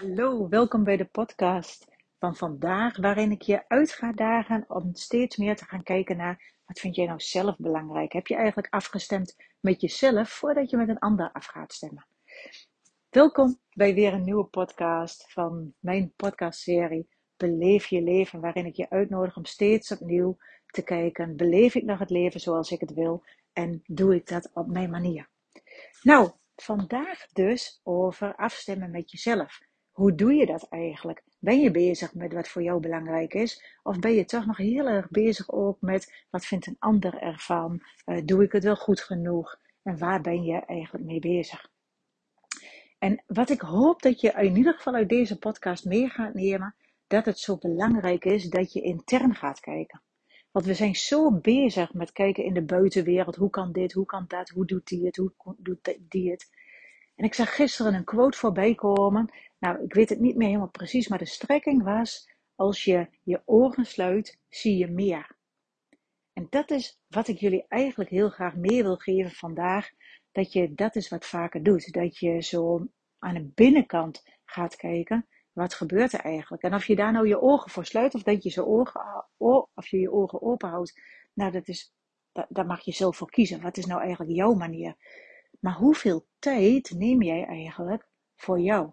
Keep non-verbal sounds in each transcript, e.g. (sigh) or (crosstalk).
Hallo, welkom bij de podcast van vandaag, waarin ik je uit ga dagen om steeds meer te gaan kijken naar wat vind jij nou zelf belangrijk? Heb je eigenlijk afgestemd met jezelf voordat je met een ander af gaat stemmen? Welkom bij weer een nieuwe podcast van mijn podcastserie Beleef je leven, waarin ik je uitnodig om steeds opnieuw te kijken, beleef ik nog het leven zoals ik het wil en doe ik dat op mijn manier? Nou, vandaag dus over afstemmen met jezelf. Hoe doe je dat eigenlijk? Ben je bezig met wat voor jou belangrijk is? Of ben je toch nog heel erg bezig ook met wat vindt een ander ervan? Uh, doe ik het wel goed genoeg? En waar ben je eigenlijk mee bezig? En wat ik hoop dat je in ieder geval uit deze podcast mee gaat nemen, dat het zo belangrijk is dat je intern gaat kijken. Want we zijn zo bezig met kijken in de buitenwereld. Hoe kan dit? Hoe kan dat? Hoe doet die het? Hoe doet die het? En ik zag gisteren een quote voorbij komen. Nou, ik weet het niet meer helemaal precies, maar de strekking was: als je je ogen sluit, zie je meer. En dat is wat ik jullie eigenlijk heel graag mee wil geven vandaag. Dat je dat is wat vaker doet. Dat je zo aan de binnenkant gaat kijken. Wat gebeurt er eigenlijk? En of je daar nou je ogen voor sluit of dat je, ze ogen, of je je ogen open houdt. Nou, dat is, daar mag je zelf voor kiezen. Wat is nou eigenlijk jouw manier? Maar hoeveel tijd neem jij eigenlijk voor jou?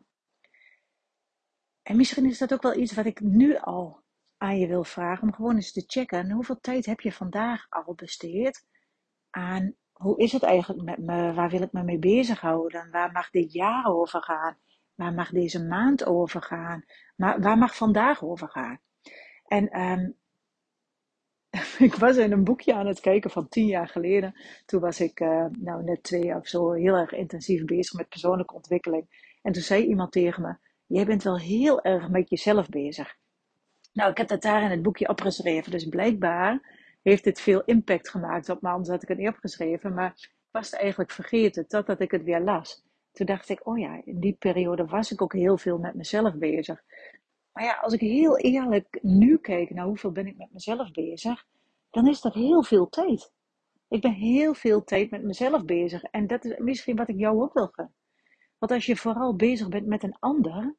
En misschien is dat ook wel iets wat ik nu al aan je wil vragen, om gewoon eens te checken. Hoeveel tijd heb je vandaag al besteed aan hoe is het eigenlijk met me? Waar wil ik me mee bezighouden? Waar mag dit jaar over gaan? Waar mag deze maand over gaan? Waar mag vandaag over gaan? En um, (laughs) ik was in een boekje aan het kijken van tien jaar geleden. Toen was ik uh, nou net twee of zo heel erg intensief bezig met persoonlijke ontwikkeling. En toen zei iemand tegen me: Jij bent wel heel erg met jezelf bezig. Nou, ik heb dat daar in het boekje opgeschreven. Dus blijkbaar heeft dit veel impact gemaakt op me, anders had ik het niet opgeschreven. Maar ik was het eigenlijk vergeten totdat ik het weer las. Toen dacht ik: Oh ja, in die periode was ik ook heel veel met mezelf bezig. Maar ja, als ik heel eerlijk nu kijk naar hoeveel ben ik met mezelf bezig, dan is dat heel veel tijd. Ik ben heel veel tijd met mezelf bezig. En dat is misschien wat ik jou ook wil gaan. Want als je vooral bezig bent met een ander,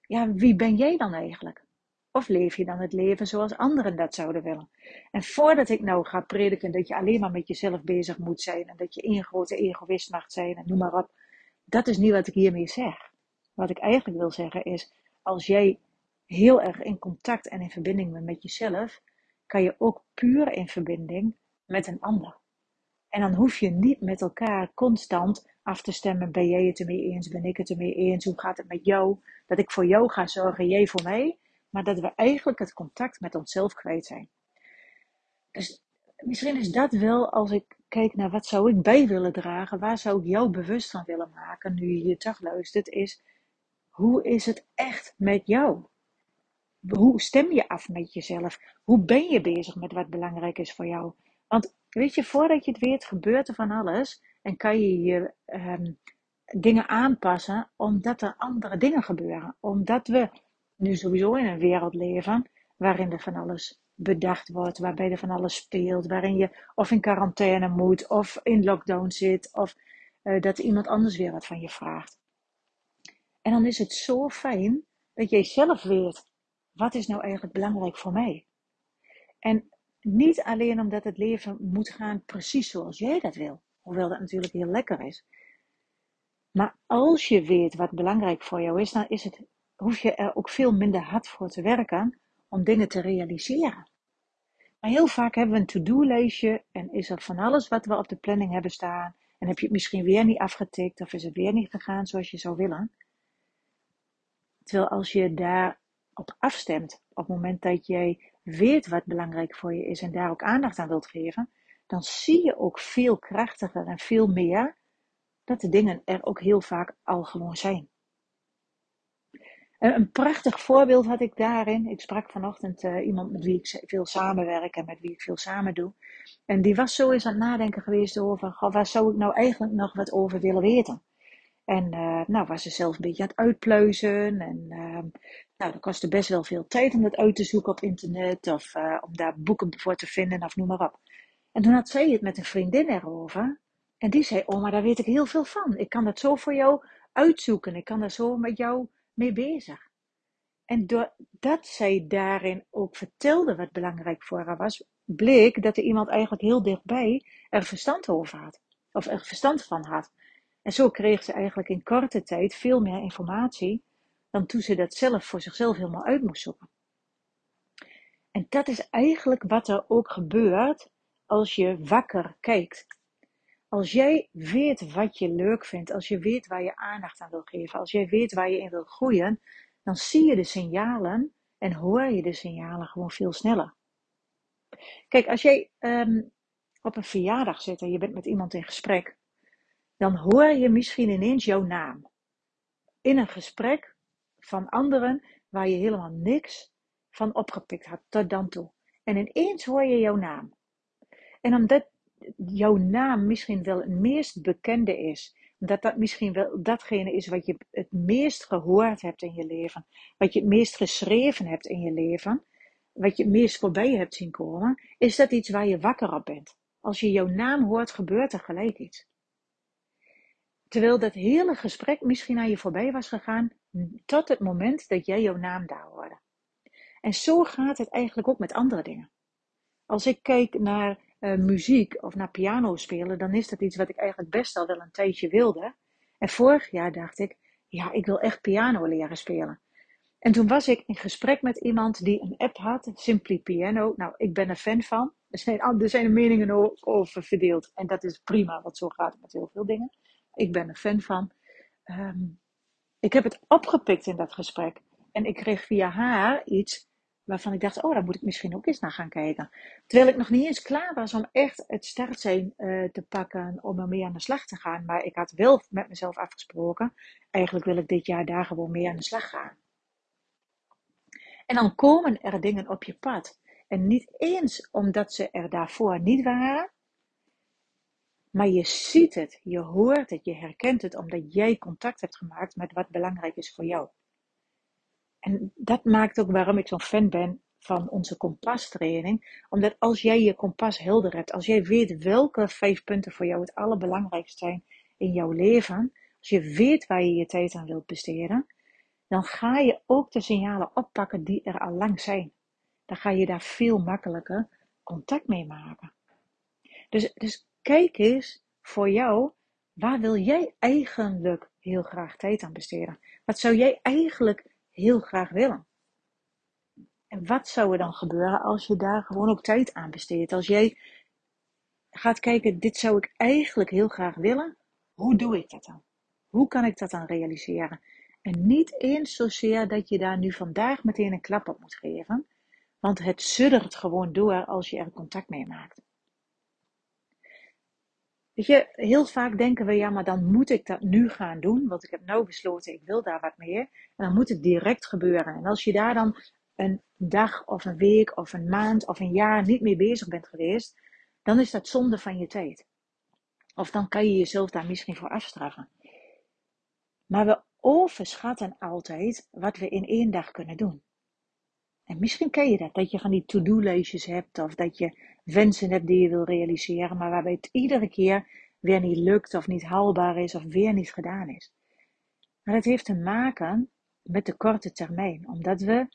ja, wie ben jij dan eigenlijk? Of leef je dan het leven zoals anderen dat zouden willen? En voordat ik nou ga prediken dat je alleen maar met jezelf bezig moet zijn en dat je één grote egoïst mag zijn en noem maar op, dat is niet wat ik hiermee zeg. Wat ik eigenlijk wil zeggen is, als jij heel erg in contact en in verbinding bent met jezelf, kan je ook puur in verbinding met een ander. En dan hoef je niet met elkaar constant af te stemmen. Ben jij het ermee eens? Ben ik het ermee eens? Hoe gaat het met jou? Dat ik voor jou ga zorgen, jij voor mij. Maar dat we eigenlijk het contact met onszelf kwijt zijn. Dus misschien is dat wel, als ik kijk naar wat zou ik bij willen dragen, waar zou ik jou bewust van willen maken, nu je hier toch luistert, is hoe is het echt met jou? Hoe stem je af met jezelf? Hoe ben je bezig met wat belangrijk is voor jou? Want weet je, voordat je het weet, gebeurt er van alles. En kan je je um, dingen aanpassen omdat er andere dingen gebeuren. Omdat we nu sowieso in een wereld leven waarin er van alles bedacht wordt, waarbij er van alles speelt, waarin je of in quarantaine moet, of in lockdown zit, of uh, dat iemand anders weer wat van je vraagt. En dan is het zo fijn dat jij zelf weet wat is nou eigenlijk belangrijk voor mij? En niet alleen omdat het leven moet gaan precies zoals jij dat wil, hoewel dat natuurlijk heel lekker is. Maar als je weet wat belangrijk voor jou is, dan is het, hoef je er ook veel minder hard voor te werken om dingen te realiseren. Maar heel vaak hebben we een to-do-lijstje en is er van alles wat we op de planning hebben staan. En heb je het misschien weer niet afgetikt of is het weer niet gegaan zoals je zou willen. Terwijl als je daar op afstemt, op het moment dat jij weet wat belangrijk voor je is en daar ook aandacht aan wilt geven, dan zie je ook veel krachtiger en veel meer dat de dingen er ook heel vaak al gewoon zijn. Een prachtig voorbeeld had ik daarin. Ik sprak vanochtend uh, iemand met wie ik veel samenwerk en met wie ik veel samen doe. En die was zo eens aan het nadenken geweest over, goh, waar zou ik nou eigenlijk nog wat over willen weten? En uh, nou was ze zelf een beetje aan het uitpluizen. En uh, nou, dat kostte best wel veel tijd om dat uit te zoeken op internet. Of uh, om daar boeken voor te vinden of noem maar op. En toen had zij het met een vriendin erover. En die zei, oh maar daar weet ik heel veel van. Ik kan dat zo voor jou uitzoeken. Ik kan dat zo met jou mee bezig. En doordat zij daarin ook vertelde wat belangrijk voor haar was, bleek dat er iemand eigenlijk heel dichtbij er verstand over had. Of er verstand van had. En zo kreeg ze eigenlijk in korte tijd veel meer informatie dan toen ze dat zelf voor zichzelf helemaal uit moest zoeken. En dat is eigenlijk wat er ook gebeurt als je wakker kijkt. Als jij weet wat je leuk vindt, als je weet waar je aandacht aan wil geven, als jij weet waar je in wil groeien, dan zie je de signalen en hoor je de signalen gewoon veel sneller. Kijk, als jij um, op een verjaardag zit en je bent met iemand in gesprek, dan hoor je misschien ineens jouw naam. In een gesprek van anderen waar je helemaal niks van opgepikt had tot dan toe. En ineens hoor je jouw naam. En omdat jouw naam misschien wel het meest bekende is, dat dat misschien wel datgene is wat je het meest gehoord hebt in je leven, wat je het meest geschreven hebt in je leven, wat je het meest voorbij hebt zien komen, is dat iets waar je wakker op bent. Als je jouw naam hoort, gebeurt er gelijk iets. Terwijl dat hele gesprek misschien aan je voorbij was gegaan, tot het moment dat jij jouw naam daar hoorde. En zo gaat het eigenlijk ook met andere dingen. Als ik kijk naar uh, muziek of naar piano spelen, dan is dat iets wat ik eigenlijk best al wel een tijdje wilde. En vorig jaar dacht ik, ja, ik wil echt piano leren spelen. En toen was ik in gesprek met iemand die een app had, Simply Piano. Nou, ik ben er fan van. Er zijn, er zijn meningen over verdeeld. En dat is prima, want zo gaat het met heel veel dingen. Ik ben er fan van. Um, ik heb het opgepikt in dat gesprek. En ik kreeg via haar iets waarvan ik dacht, oh, daar moet ik misschien ook eens naar gaan kijken. Terwijl ik nog niet eens klaar was om echt het startsein uh, te pakken om ermee aan de slag te gaan. Maar ik had wel met mezelf afgesproken, eigenlijk wil ik dit jaar daar gewoon mee aan de slag gaan. En dan komen er dingen op je pad. En niet eens omdat ze er daarvoor niet waren, maar je ziet het, je hoort het, je herkent het omdat jij contact hebt gemaakt met wat belangrijk is voor jou. En dat maakt ook waarom ik zo'n fan ben van onze kompastraining. Omdat als jij je kompas helder hebt, als jij weet welke vijf punten voor jou het allerbelangrijkste zijn in jouw leven, als je weet waar je je tijd aan wilt besteden, dan ga je ook de signalen oppakken die er al lang zijn. Dan ga je daar veel makkelijker contact mee maken. Dus, dus kijk eens voor jou, waar wil jij eigenlijk heel graag tijd aan besteden? Wat zou jij eigenlijk heel graag willen? En wat zou er dan gebeuren als je daar gewoon ook tijd aan besteedt? Als jij gaat kijken, dit zou ik eigenlijk heel graag willen, hoe doe ik dat dan? Hoe kan ik dat dan realiseren? En niet eens zozeer dat je daar nu vandaag meteen een klap op moet geven, want het suddert gewoon door als je er contact mee maakt. Weet je, heel vaak denken we, ja, maar dan moet ik dat nu gaan doen, want ik heb nou besloten, ik wil daar wat mee. En dan moet het direct gebeuren. En als je daar dan een dag of een week of een maand of een jaar niet mee bezig bent geweest, dan is dat zonde van je tijd. Of dan kan je jezelf daar misschien voor afstraffen. Maar we overschatten altijd wat we in één dag kunnen doen. En misschien ken je dat, dat je van die to-do-lijstjes hebt of dat je wensen hebt die je wil realiseren, maar waarbij het iedere keer weer niet lukt of niet haalbaar is of weer niet gedaan is. Maar het heeft te maken met de korte termijn, omdat we,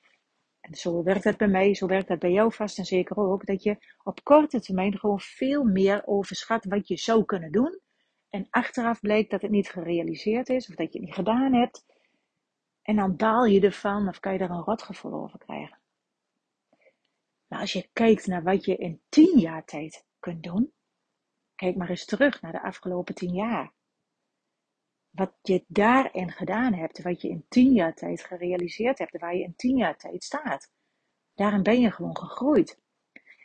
en zo werkt dat bij mij, zo werkt dat bij jou vast en zeker ook, dat je op korte termijn gewoon veel meer overschat wat je zou kunnen doen. En achteraf blijkt dat het niet gerealiseerd is of dat je het niet gedaan hebt. En dan baal je ervan of kan je er een rotgevoel over krijgen. Maar als je kijkt naar wat je in tien jaar tijd kunt doen, kijk maar eens terug naar de afgelopen tien jaar. Wat je daarin gedaan hebt, wat je in tien jaar tijd gerealiseerd hebt, waar je in tien jaar tijd staat. Daarin ben je gewoon gegroeid.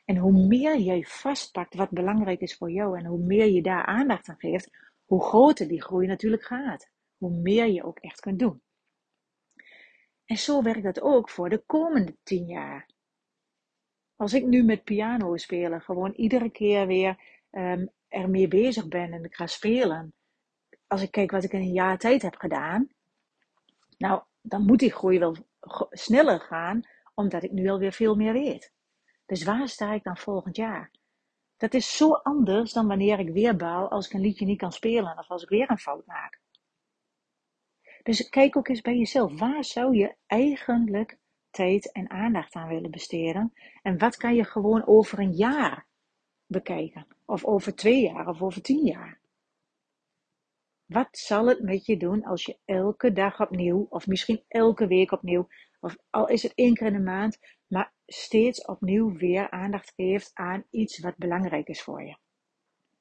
En hoe meer jij vastpakt wat belangrijk is voor jou en hoe meer je daar aandacht aan geeft, hoe groter die groei natuurlijk gaat. Hoe meer je ook echt kunt doen. En zo werkt dat ook voor de komende tien jaar. Als ik nu met piano spelen, gewoon iedere keer weer um, ermee bezig ben en ik ga spelen. Als ik kijk wat ik in een jaar tijd heb gedaan, nou, dan moet die groei wel sneller gaan, omdat ik nu alweer veel meer weet. Dus waar sta ik dan volgend jaar? Dat is zo anders dan wanneer ik weer baal als ik een liedje niet kan spelen of als ik weer een fout maak. Dus kijk ook eens bij jezelf. Waar zou je eigenlijk tijd en aandacht aan willen besteden? En wat kan je gewoon over een jaar bekijken? Of over twee jaar of over tien jaar? Wat zal het met je doen als je elke dag opnieuw, of misschien elke week opnieuw, of al is het één keer in de maand, maar steeds opnieuw weer aandacht geeft aan iets wat belangrijk is voor je?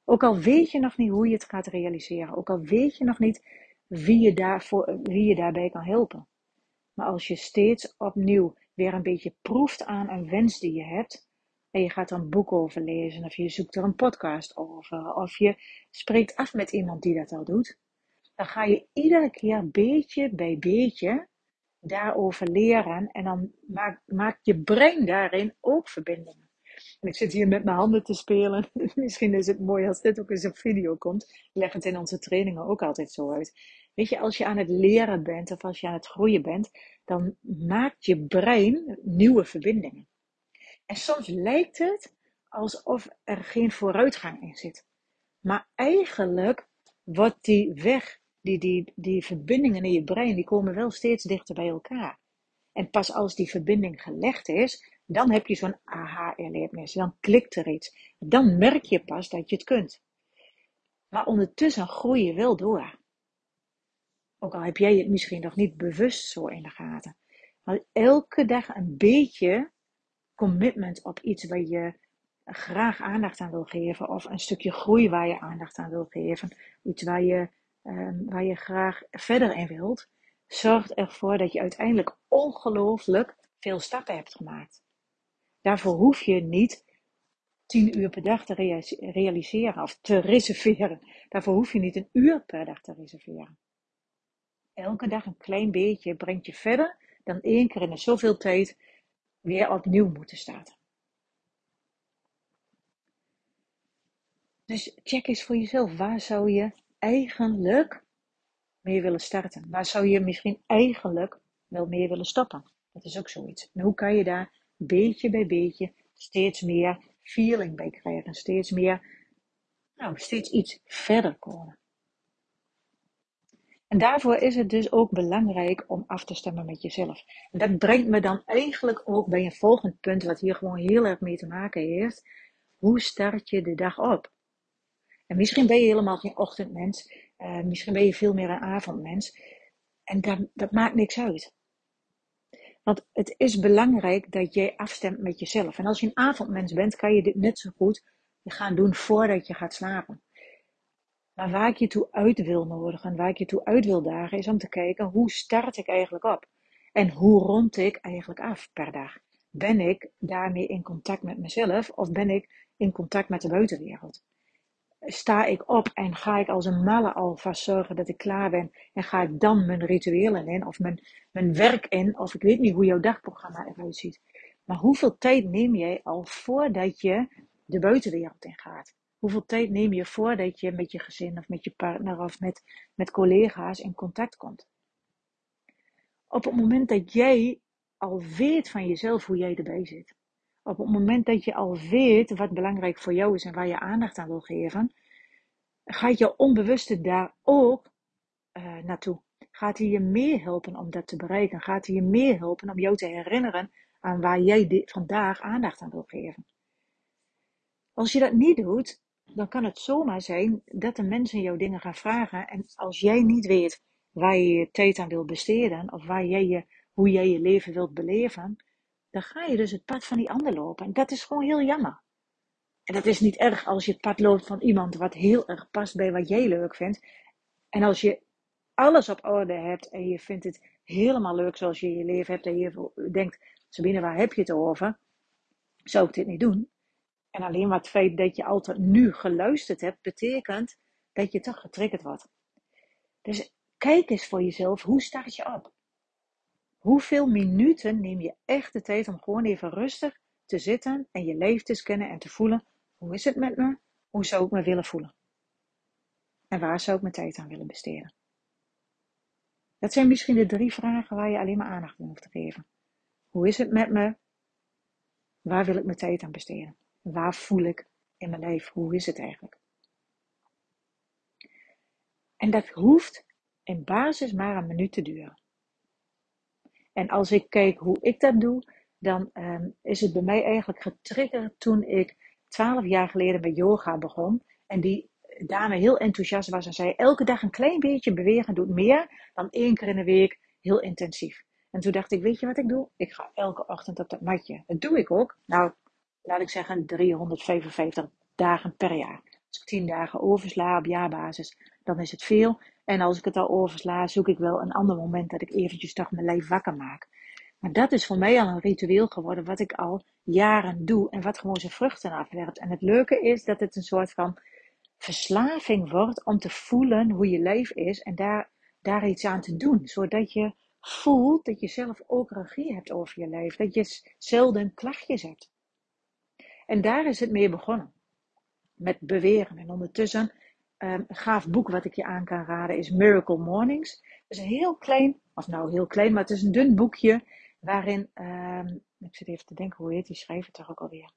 Ook al weet je nog niet hoe je het gaat realiseren, ook al weet je nog niet wie je, daarvoor, wie je daarbij kan helpen. Maar als je steeds opnieuw weer een beetje proeft aan een wens die je hebt, en je gaat er een boek over lezen, of je zoekt er een podcast over, of je spreekt af met iemand die dat al doet, dan ga je iedere keer beetje bij beetje daarover leren en dan maakt, je brein daarin ook verbindingen. En ik zit hier met mijn handen te spelen. (laughs) Misschien is het mooi als dit ook eens op video komt. Ik leg het in onze trainingen ook altijd zo uit. Weet je, als je aan het leren bent of als je aan het groeien bent, dan maakt je brein nieuwe verbindingen. En soms lijkt het alsof er geen vooruitgang in zit. Maar eigenlijk wordt die weg, die, die, die verbindingen in je brein, die komen wel steeds dichter bij elkaar. En pas als die verbinding gelegd is, dan heb je zo'n aha-erlevenis. Dan klikt er iets. Dan merk je pas dat je het kunt. Maar ondertussen groei je wel door. Ook al heb jij het misschien nog niet bewust zo in de gaten. Maar elke dag een beetje commitment op iets waar je graag aandacht aan wil geven. Of een stukje groei waar je aandacht aan wil geven. Iets waar je, um, waar je graag verder in wilt. Zorgt ervoor dat je uiteindelijk ongelooflijk veel stappen hebt gemaakt. Daarvoor hoef je niet tien uur per dag te realiseren of te reserveren. Daarvoor hoef je niet een uur per dag te reserveren. Elke dag een klein beetje brengt je verder dan één keer in zoveel tijd weer opnieuw moeten starten. Dus check eens voor jezelf, waar zou je eigenlijk mee willen starten? Waar zou je misschien eigenlijk wel mee willen stoppen? Dat is ook zoiets. En hoe kan je daar beetje bij beetje steeds meer feeling bij krijgen. Steeds meer, nou, steeds iets verder komen. En daarvoor is het dus ook belangrijk om af te stemmen met jezelf. En dat brengt me dan eigenlijk ook bij een volgend punt, wat hier gewoon heel erg mee te maken heeft. Hoe start je de dag op? En misschien ben je helemaal geen ochtendmens, uh, misschien ben je veel meer een avondmens. En dat, dat maakt niks uit. Want het is belangrijk dat jij afstemt met jezelf. En als je een avondmens bent, kan je dit net zo goed gaan doen voordat je gaat slapen. Maar waar ik je toe uit wil nodigen, waar ik je toe uit wil dagen, is om te kijken hoe start ik eigenlijk op? En hoe rond ik eigenlijk af per dag? Ben ik daarmee in contact met mezelf of ben ik in contact met de buitenwereld? sta ik op en ga ik als een malle alvast zorgen dat ik klaar ben en ga ik dan mijn rituelen in of mijn, mijn werk in of ik weet niet hoe jouw dagprogramma eruit ziet. Maar hoeveel tijd neem jij al voordat je de buitenwereld in gaat? Hoeveel tijd neem je voordat je met je gezin of met je partner of met, collega's in contact komt? Op het moment dat jij al weet van jezelf hoe jij erbij zit, op het moment dat je al weet wat belangrijk voor jou is en waar je aandacht aan wil geven, gaat je onbewuste daar ook uh, naartoe. Gaat hij je meehelpen om dat te bereiken? Gaat hij je meehelpen om jou te herinneren aan waar jij vandaag aandacht aan wil geven? Als je dat niet doet, dan kan het zomaar zijn dat de mensen jou dingen gaan vragen. En als jij niet weet waar je je tijd aan wil besteden, of waar jij je, hoe jij je leven wilt beleven, dan ga je dus het pad van die ander lopen. En dat is gewoon heel jammer. En dat is niet erg als je het pad loopt van iemand wat heel erg past bij wat jij leuk vindt. En als je alles op orde hebt en je vindt het helemaal leuk zoals je je leven hebt en je denkt, Sabine, waar heb je het over? Zou ik dit niet doen? En alleen wat het feit dat je altijd nu geluisterd hebt, betekent dat je toch getriggerd wordt. Dus kijk eens voor jezelf, hoe start je op? Hoeveel minuten neem je echt de tijd om gewoon even rustig te zitten en je lijf te scannen en te voelen: hoe is het met me? Hoe zou ik me willen voelen? En waar zou ik mijn tijd aan willen besteden? Dat zijn misschien de drie vragen waar je alleen maar aandacht aan hoeft te geven. Hoe is het met me? Waar wil ik mijn tijd aan besteden? Waar voel ik in mijn lijf? Hoe is het eigenlijk? En dat hoeft in basis maar een minuut te duren. En als ik kijk hoe ik dat doe, dan um, is het bij mij eigenlijk getriggerd toen ik twaalf jaar geleden met yoga begon. En die dame heel enthousiast was en zei: Elke dag een klein beetje bewegen doet meer dan één keer in de week heel intensief. En toen dacht ik: Weet je wat ik doe? Ik ga elke ochtend op dat matje. Dat doe ik ook. Nou, laat ik zeggen 355 dagen per jaar. Als ik 10 dagen oversla op jaarbasis, dan is het veel. En als ik het al oversla, zoek ik wel een ander moment dat ik eventjes toch mijn lijf wakker maak. Maar dat is voor mij al een ritueel geworden, wat ik al jaren doe en wat gewoon zijn vruchten afwerpt. En het leuke is dat het een soort van verslaving wordt om te voelen hoe je lijf is en daar, daar iets aan te doen. Zodat je voelt dat je zelf ook regie hebt over je lijf. Dat je zelden klachtjes hebt. En daar is het mee begonnen. Met beweren. En ondertussen, um, een gaaf boek wat ik je aan kan raden is Miracle Mornings. Het is een heel klein, of nou heel klein, maar het is een dun boekje waarin, um, ik zit even te denken, hoe heet die schrijver toch ook alweer?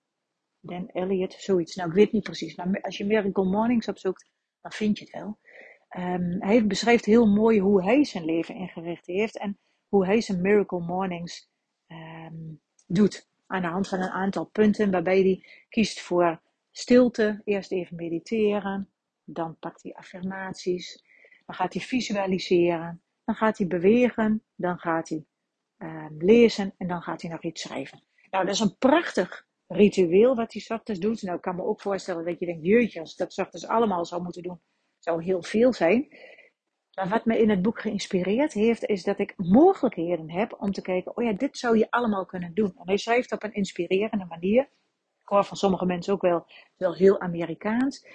Dan Elliot, zoiets. Nou, ik weet niet precies, maar als je Miracle Mornings opzoekt, dan vind je het wel. Um, hij beschrijft heel mooi hoe hij zijn leven ingericht heeft en hoe hij zijn Miracle Mornings doet. Aan de hand van een aantal punten waarbij hij kiest voor stilte, eerst even mediteren, dan pakt hij affirmaties, dan gaat hij visualiseren, dan gaat hij bewegen, dan gaat hij um, lezen en dan gaat hij nog iets schrijven. Nou, dat is een prachtig ritueel wat hij ochtends doet. Nou, ik kan me ook voorstellen dat je denkt, jeetje, als dat ochtends allemaal zou moeten doen, zou heel veel zijn. Maar wat me in het boek geïnspireerd heeft, is dat ik mogelijkheden heb om te kijken, oh ja, dit zou je allemaal kunnen doen. En hij schrijft op een inspirerende manier. Ik hoor van sommige mensen ook wel, wel heel Amerikaans.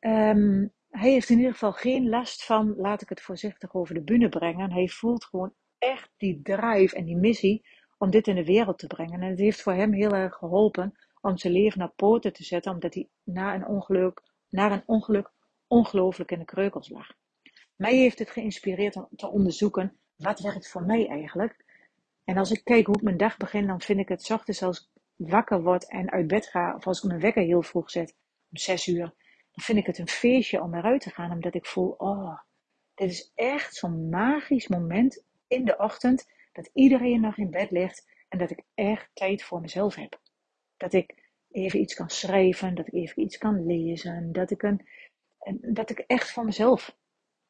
Um, hij heeft in ieder geval geen last van, laat ik het voorzichtig over de bühne brengen. Hij voelt gewoon echt die drive en die missie om dit in de wereld te brengen. En het heeft voor hem heel erg geholpen om zijn leven naar poten te zetten, omdat hij na een ongeluk, na een ongeluk ongelooflijk in de kreukels lag. Mij heeft het geïnspireerd om te onderzoeken, wat werkt voor mij eigenlijk? En als ik kijk hoe ik mijn dag begin, dan vind ik het ochtends als ik wakker word en uit bed ga, of als ik mijn wekker heel vroeg zet, om zes uur, dan vind ik het een feestje om eruit te gaan, omdat ik voel, oh, dit is echt zo'n magisch moment in de ochtend, dat iedereen nog in bed ligt en dat ik echt tijd voor mezelf heb. Dat ik even iets kan schrijven, dat ik even iets kan lezen, dat ik, een, dat ik echt voor mezelf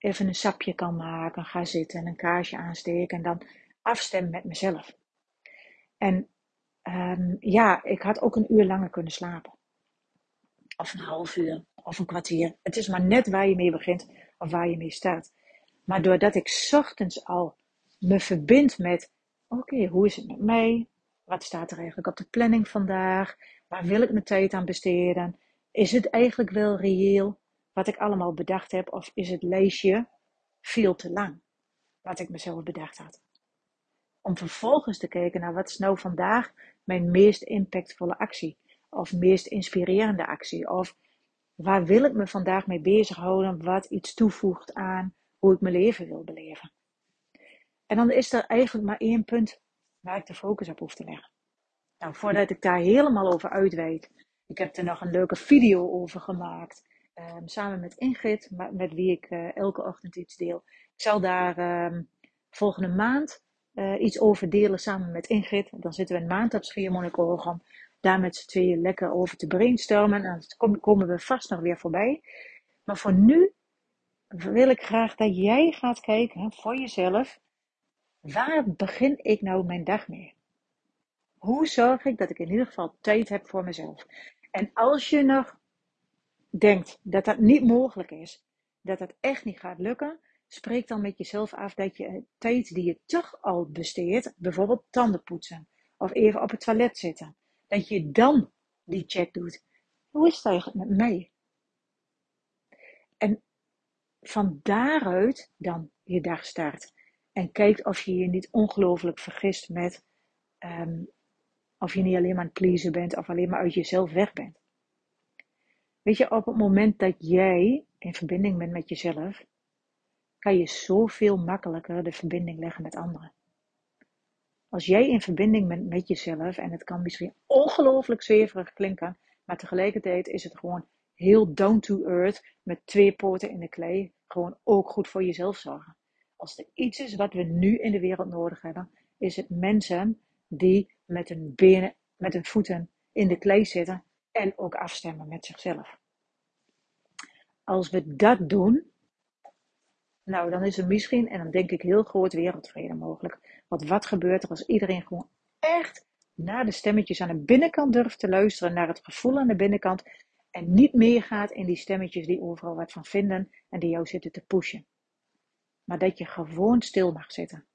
even een sapje kan maken, ga zitten en een kaarsje aansteken en dan afstemmen met mezelf. En um, ja, ik had ook een uur langer kunnen slapen. Of een half uur, of een kwartier. Het is maar net waar je mee begint of waar je mee staat. Maar doordat ik ochtends al me verbind met, oké, hoe is het met mij? Wat staat er eigenlijk op de planning vandaag? Waar wil ik mijn tijd aan besteden? Is het eigenlijk wel reëel wat ik allemaal bedacht heb? Of is het lijstje veel te lang? Wat ik mezelf bedacht had. Om vervolgens te kijken naar wat is nou vandaag mijn meest impactvolle actie? Of meest inspirerende actie? Of waar wil ik me vandaag mee bezighouden? Wat iets toevoegt aan hoe ik mijn leven wil beleven? En dan is er eigenlijk maar één punt waar ik de focus op hoef te leggen. Nou, voordat ik daar helemaal over uitweid, ik heb er nog een leuke video over gemaakt. Um, samen met Ingrid, met wie ik uh, elke ochtend iets deel. Ik zal daar um, volgende maand uh, iets over delen samen met Ingrid. Dan zitten we een maand op Schiermonnikoog daar met z'n tweeën lekker over te brainstormen. En dan komen we vast nog weer voorbij. Maar voor nu wil ik graag dat jij gaat kijken voor jezelf. Waar begin ik nou mijn dag mee? Hoe zorg ik dat ik in ieder geval tijd heb voor mezelf? En als je nog denkt dat dat niet mogelijk is, dat dat echt niet gaat lukken, spreek dan met jezelf af dat je tijd die je toch al besteedt, bijvoorbeeld tanden poetsen of even op het toilet zitten, dat je dan die check doet. Hoe is eigenlijk met mij? En van daaruit dan je dag start. En kijkt of je je niet ongelooflijk vergist met um, of je niet alleen maar aan het bent of alleen maar uit jezelf weg bent. Weet je, op het moment dat jij in verbinding bent met jezelf, kan je zoveel makkelijker de verbinding leggen met anderen. Als jij in verbinding bent met jezelf, en het kan misschien ongelooflijk zweverig klinken, maar tegelijkertijd is het gewoon heel down to earth met twee poten in de klei. gewoon ook goed voor jezelf zorgen. Als er iets is wat we nu in de wereld nodig hebben, is het mensen die met hun benen, met hun voeten in de klei zitten en ook afstemmen met zichzelf. Als we dat doen, nou dan is er misschien, en dan denk ik heel groot wereldvrede mogelijk. Want wat gebeurt er als iedereen gewoon echt naar de stemmetjes aan de binnenkant durft te luisteren, naar het gevoel aan de binnenkant en niet meegaat in die stemmetjes die overal wat van vinden en die jou zitten te pushen. Maar dat je gewoon stil mag zitten.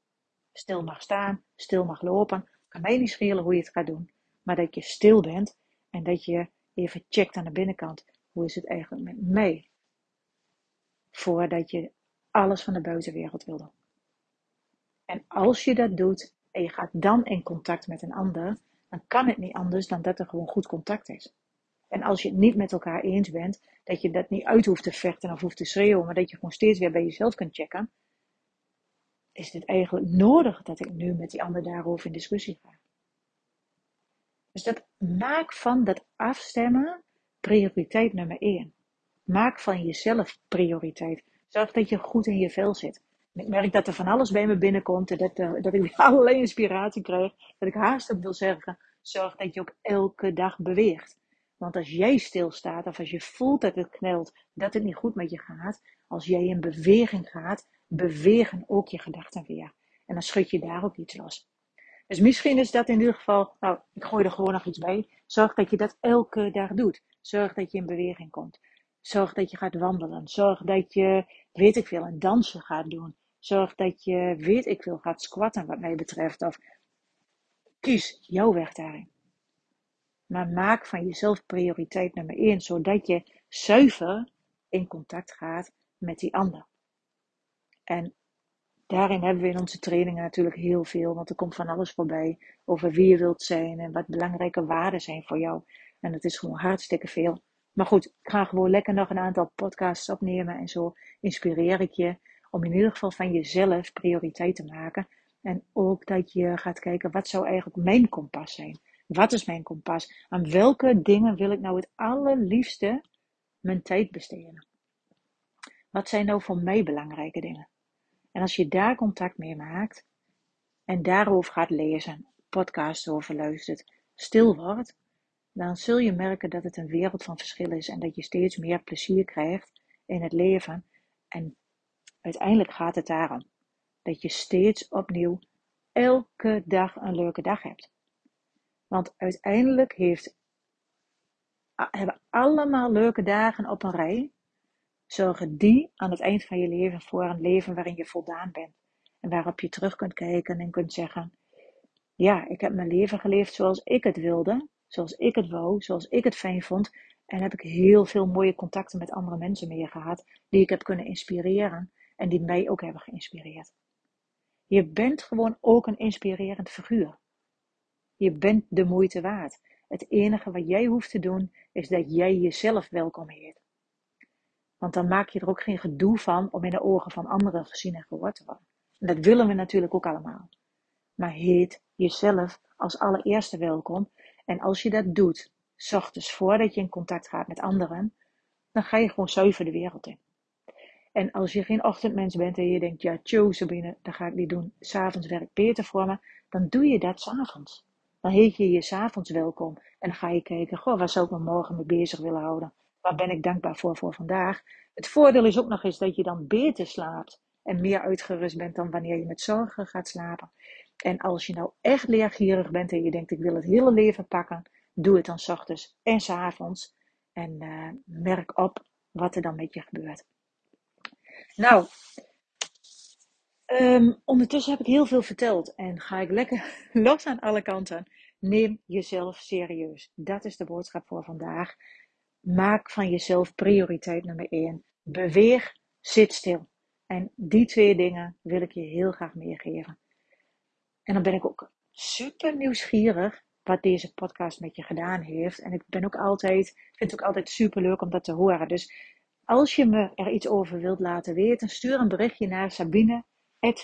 Stil mag staan, stil mag lopen. Kan mij niet schelen hoe je het gaat doen. Maar dat je stil bent en dat je even checkt aan de binnenkant. Hoe is het eigenlijk met mij? Voordat je alles van de buitenwereld wil doen. En als je dat doet en je gaat dan in contact met een ander, dan kan het niet anders dan dat er gewoon goed contact is. En als je het niet met elkaar eens bent, dat je dat niet uit hoeft te vechten of hoeft te schreeuwen, maar dat je gewoon steeds weer bij jezelf kunt checken, is het eigenlijk nodig dat ik nu met die ander daarover in discussie ga. Dus dat maak van dat afstemmen prioriteit nummer één. Maak van jezelf prioriteit. Zorg dat je goed in je vel zit. ik merk dat er van alles bij me binnenkomt en dat, uh, dat ik (laughs) allerlei inspiratie krijg. Dat ik haast ook wil zeggen, zorg dat je ook elke dag beweegt. Want als jij stilstaat of als je voelt dat het knelt, dat het niet goed met je gaat, als jij in beweging gaat, bewegen ook je gedachten weer. En dan schud je daar ook iets los. Dus misschien is dat in ieder geval, nou, ik gooi er gewoon nog iets bij. Zorg dat je dat elke dag doet. Zorg dat je in beweging komt. Zorg dat je gaat wandelen. Zorg dat je, weet ik veel, een dansje gaat doen. Zorg dat je, weet ik veel, gaat squatten wat mij betreft. Of kies jouw weg daarin. Maar maak van jezelf prioriteit nummer één, zodat je zuiver in contact gaat met die ander. En daarin hebben we in onze trainingen natuurlijk heel veel, want er komt van alles voorbij over wie je wilt zijn en wat belangrijke waarden zijn voor jou. En dat is gewoon hartstikke veel. Maar goed, ik ga gewoon lekker nog een aantal podcasts opnemen en zo inspireer ik je om in ieder geval van jezelf prioriteit te maken. En ook dat je gaat kijken, wat zou eigenlijk mijn kompas zijn? Wat is mijn kompas? Aan welke dingen wil ik nou het allerliefste mijn tijd besteden? Wat zijn nou voor mij belangrijke dingen? En als je daar contact mee maakt en daarover gaat lezen, podcasts over luistert, stil wordt, dan zul je merken dat het een wereld van verschil is en dat je steeds meer plezier krijgt in het leven. En uiteindelijk gaat het daarom dat je steeds opnieuw elke dag een leuke dag hebt. Want uiteindelijk heeft, hebben allemaal leuke dagen op een rij. Zorgen die aan het eind van je leven voor een leven waarin je voldaan bent. En waarop je terug kunt kijken en kunt zeggen: Ja, ik heb mijn leven geleefd zoals ik het wilde, zoals ik het wou, zoals ik het fijn vond. En heb ik heel veel mooie contacten met andere mensen mee gehad, die ik heb kunnen inspireren en die mij ook hebben geïnspireerd. Je bent gewoon ook een inspirerend figuur. Je bent de moeite waard. Het enige wat jij hoeft te doen, is dat jij jezelf welkom heet. Want dan maak je er ook geen gedoe van om in de ogen van anderen gezien en gehoord te worden. En dat willen we natuurlijk ook allemaal. Maar heet jezelf als allereerste welkom. En als je dat doet, ochtends voordat je in contact gaat met anderen, dan ga je gewoon zuiver de wereld in. En als je geen ochtendmens bent en je denkt, ja, tjo, Sabine, dat ga ik niet doen. S'avonds werkt beter voor me. Dan doe je dat s'avonds. Dan heet je je s'avonds welkom. En dan ga je kijken, goh, waar zou ik me morgen mee bezig willen houden? Waar ben ik dankbaar voor voor vandaag? Het voordeel is ook nog eens dat je dan beter slaapt. En meer uitgerust bent dan wanneer je met zorgen gaat slapen. En als je nou echt leergierig bent en je denkt, ik wil het hele leven pakken. Doe het dan s ochtends en s avonds. En uh, merk op wat er dan met je gebeurt. Nou, Um, ondertussen heb ik heel veel verteld en ga ik lekker (laughs) los aan alle kanten. Neem jezelf serieus. Dat is de boodschap voor vandaag. Maak van jezelf prioriteit nummer 1. Beweeg, zit stil. En die twee dingen wil ik je heel graag meegeven. En dan ben ik ook super nieuwsgierig wat deze podcast met je gedaan heeft. En ik ben ook altijd, vind het ook altijd super leuk om dat te horen. Dus als je me er iets over wilt laten weten, stuur een berichtje naar Sabine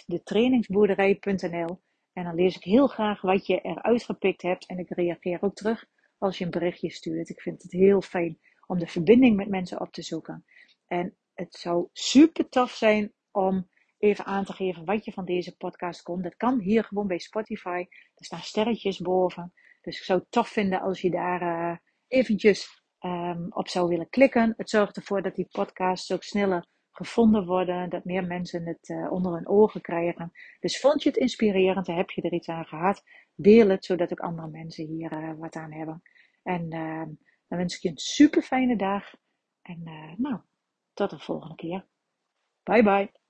detrainingsboerderij.nl en dan lees ik heel graag wat je eruit gepikt hebt en ik reageer ook terug als je een berichtje stuurt. Ik vind het heel fijn om de verbinding met mensen op te zoeken. En het zou super tof zijn om even aan te geven wat je van deze podcast komt. Dat kan hier gewoon bij Spotify. Er staan sterretjes boven. Dus ik zou het tof vinden als je daar uh, eventjes um, op zou willen klikken. Het zorgt ervoor dat die podcasts ook sneller gevonden worden. Dat meer mensen het uh, onder hun ogen krijgen. Dus vond je het inspirerend? Heb je er iets aan gehad? Deel het, zodat ook andere mensen hier uh, wat aan hebben. En ehm, dan wens ik je een super fijne dag. En nou, tot de volgende keer. Bye bye.